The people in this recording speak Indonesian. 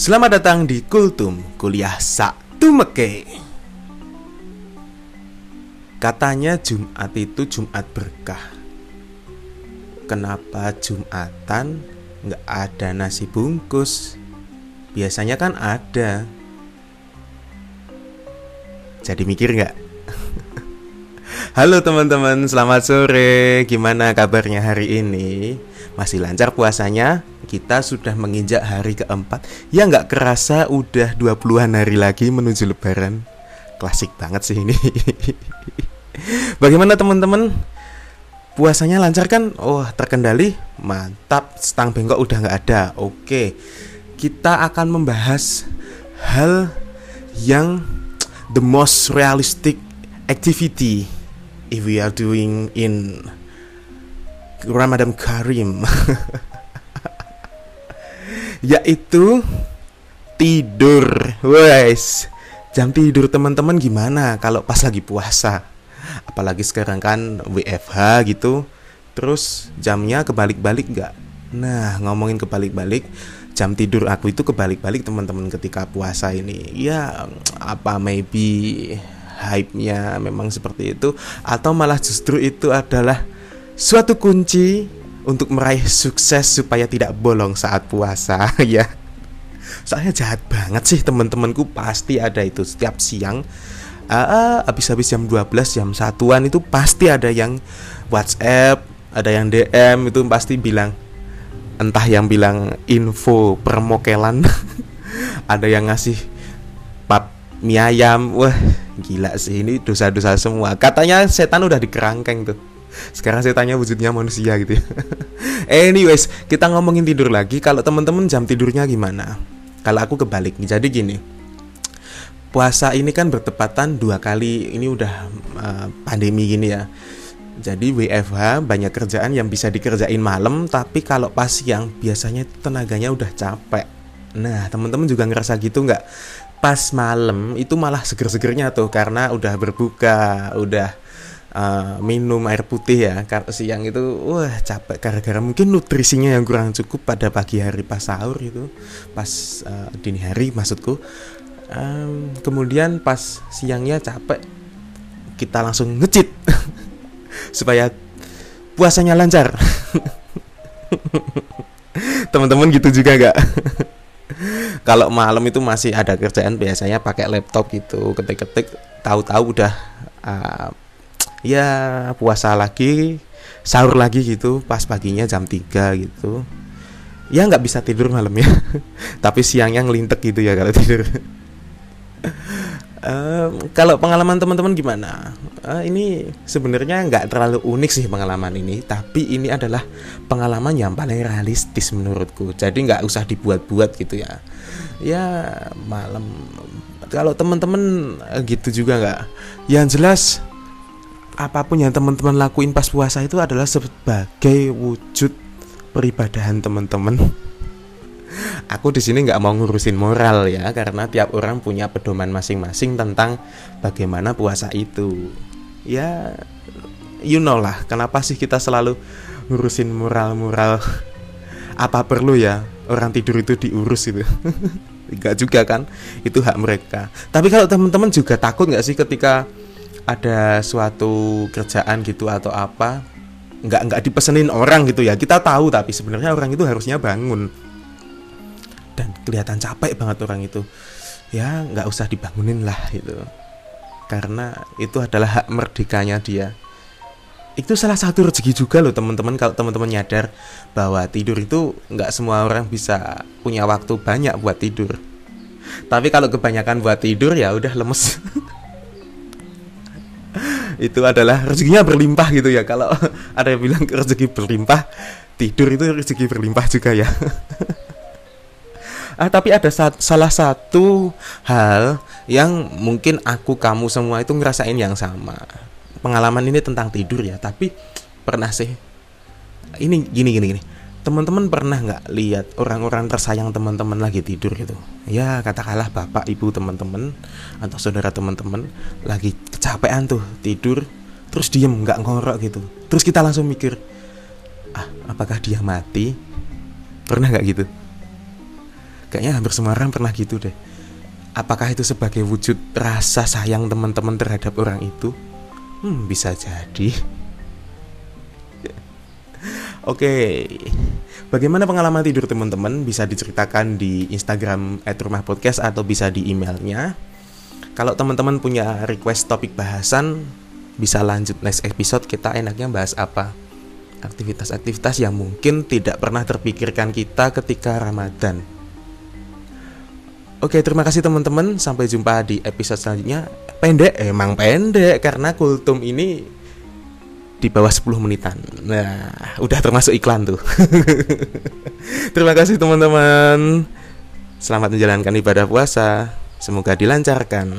Selamat datang di Kultum Kuliah Sabtu Meke. Katanya Jumat itu Jumat berkah. Kenapa Jumatan nggak ada nasi bungkus? Biasanya kan ada. Jadi mikir nggak? Halo teman-teman, selamat sore. Gimana kabarnya hari ini? Masih lancar puasanya? Kita sudah menginjak hari keempat. Ya nggak kerasa udah 20-an hari lagi menuju lebaran. Klasik banget sih ini. Bagaimana teman-teman? Puasanya lancar kan? Oh terkendali? Mantap, stang bengkok udah nggak ada. Oke, kita akan membahas hal yang the most realistic activity if we are doing in Ramadan Karim yaitu tidur. Wes jam tidur teman-teman gimana kalau pas lagi puasa? Apalagi sekarang kan WFH gitu terus jamnya kebalik-balik nggak? Nah ngomongin kebalik-balik jam tidur aku itu kebalik-balik teman-teman ketika puasa ini. Ya apa maybe hype-nya memang seperti itu atau malah justru itu adalah suatu kunci untuk meraih sukses supaya tidak bolong saat puasa ya. Soalnya jahat banget sih teman-temanku pasti ada itu setiap siang uh, habis-habis jam 12 jam satuan itu pasti ada yang WhatsApp, ada yang DM itu pasti bilang entah yang bilang info permokelan, ada yang ngasih pap mie ayam. Wah, gila sih ini dosa-dosa semua. Katanya setan udah dikerangkeng tuh. Sekarang saya tanya wujudnya manusia gitu ya. Anyways, kita ngomongin tidur lagi. Kalau teman-teman jam tidurnya gimana? Kalau aku kebalik. Jadi gini. Puasa ini kan bertepatan dua kali. Ini udah uh, pandemi gini ya. Jadi WFH banyak kerjaan yang bisa dikerjain malam, tapi kalau pas siang biasanya tenaganya udah capek. Nah, teman-teman juga ngerasa gitu nggak? Pas malam itu malah seger-segernya tuh karena udah berbuka, udah uh, minum air putih ya siang itu wah capek gara-gara mungkin nutrisinya yang kurang cukup pada pagi hari pas sahur itu pas uh, dini hari maksudku. Um, kemudian pas siangnya capek kita langsung ngecit supaya puasanya lancar. Teman-teman gitu juga gak kalau malam itu masih ada kerjaan biasanya pakai laptop gitu ketik-ketik tahu-tahu udah uh, ya puasa lagi sahur lagi gitu pas paginya jam 3 gitu. Ya nggak bisa tidur malam ya. Tapi siangnya ngelintek gitu ya kalau tidur. Um, kalau pengalaman teman-teman gimana? Uh, ini sebenarnya nggak terlalu unik sih pengalaman ini tapi ini adalah pengalaman yang paling realistis menurutku. Jadi nggak usah dibuat-buat gitu ya. Ya malam. Kalau teman-teman gitu juga nggak? Yang jelas apa pun yang teman-teman lakuin pas puasa itu adalah sebagai wujud peribadahan teman-teman. Aku di sini nggak mau ngurusin moral ya, karena tiap orang punya pedoman masing-masing tentang bagaimana puasa itu. Ya, you know lah, kenapa sih kita selalu ngurusin moral-moral? Apa perlu ya orang tidur itu diurus itu? Enggak juga kan, itu hak mereka. Tapi kalau teman-teman juga takut nggak sih ketika ada suatu kerjaan gitu atau apa nggak nggak dipesenin orang gitu ya. Kita tahu tapi sebenarnya orang itu harusnya bangun. Dan kelihatan capek banget orang itu. Ya nggak usah dibangunin lah itu karena itu adalah hak merdekanya dia. Itu salah satu rezeki juga loh teman-teman kalau teman-teman nyadar bahwa tidur itu nggak semua orang bisa punya waktu banyak buat tidur. Tapi kalau kebanyakan buat tidur ya udah lemes itu adalah rezekinya berlimpah gitu ya. Kalau ada yang bilang rezeki berlimpah tidur itu rezeki berlimpah juga ya. Ah tapi ada sa salah satu hal yang mungkin aku kamu semua itu ngerasain yang sama. Pengalaman ini tentang tidur ya tapi pernah sih. Ini gini gini gini teman-teman pernah nggak lihat orang-orang tersayang teman-teman lagi tidur gitu ya katakanlah bapak ibu teman-teman atau saudara teman-teman lagi kecapean tuh tidur terus diem nggak ngorok gitu terus kita langsung mikir ah apakah dia mati pernah nggak gitu Kayaknya hampir semua orang pernah gitu deh. Apakah itu sebagai wujud rasa sayang teman-teman terhadap orang itu? Hmm, bisa jadi. Oke, bagaimana pengalaman tidur teman-teman? Bisa diceritakan di Instagram @rumahpodcast atau bisa di emailnya. Kalau teman-teman punya request topik bahasan, bisa lanjut next episode kita enaknya bahas apa? Aktivitas-aktivitas yang mungkin tidak pernah terpikirkan kita ketika Ramadan. Oke, terima kasih teman-teman. Sampai jumpa di episode selanjutnya. Pendek, emang pendek karena kultum ini di bawah 10 menitan. Nah, udah termasuk iklan tuh. Terima kasih teman-teman. Selamat menjalankan ibadah puasa. Semoga dilancarkan.